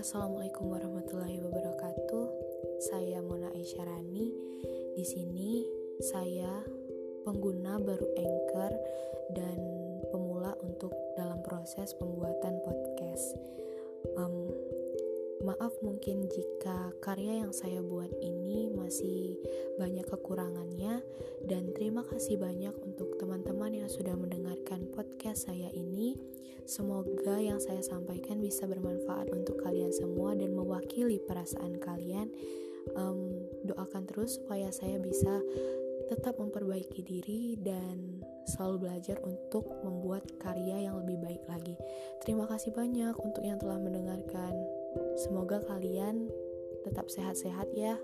Assalamualaikum warahmatullahi wabarakatuh. Saya Mona Aisyarani. Di sini saya pengguna baru Anchor dan pemula untuk dalam proses pembuatan podcast. Um, Maaf mungkin jika karya yang saya buat ini masih banyak kekurangannya dan terima kasih banyak untuk teman-teman yang sudah mendengarkan podcast saya ini. Semoga yang saya sampaikan bisa bermanfaat untuk kalian semua dan mewakili perasaan kalian. Um, doakan terus supaya saya bisa tetap memperbaiki diri dan selalu belajar untuk membuat karya yang lebih baik lagi. Terima kasih banyak untuk yang telah mendengarkan. Semoga kalian tetap sehat-sehat ya.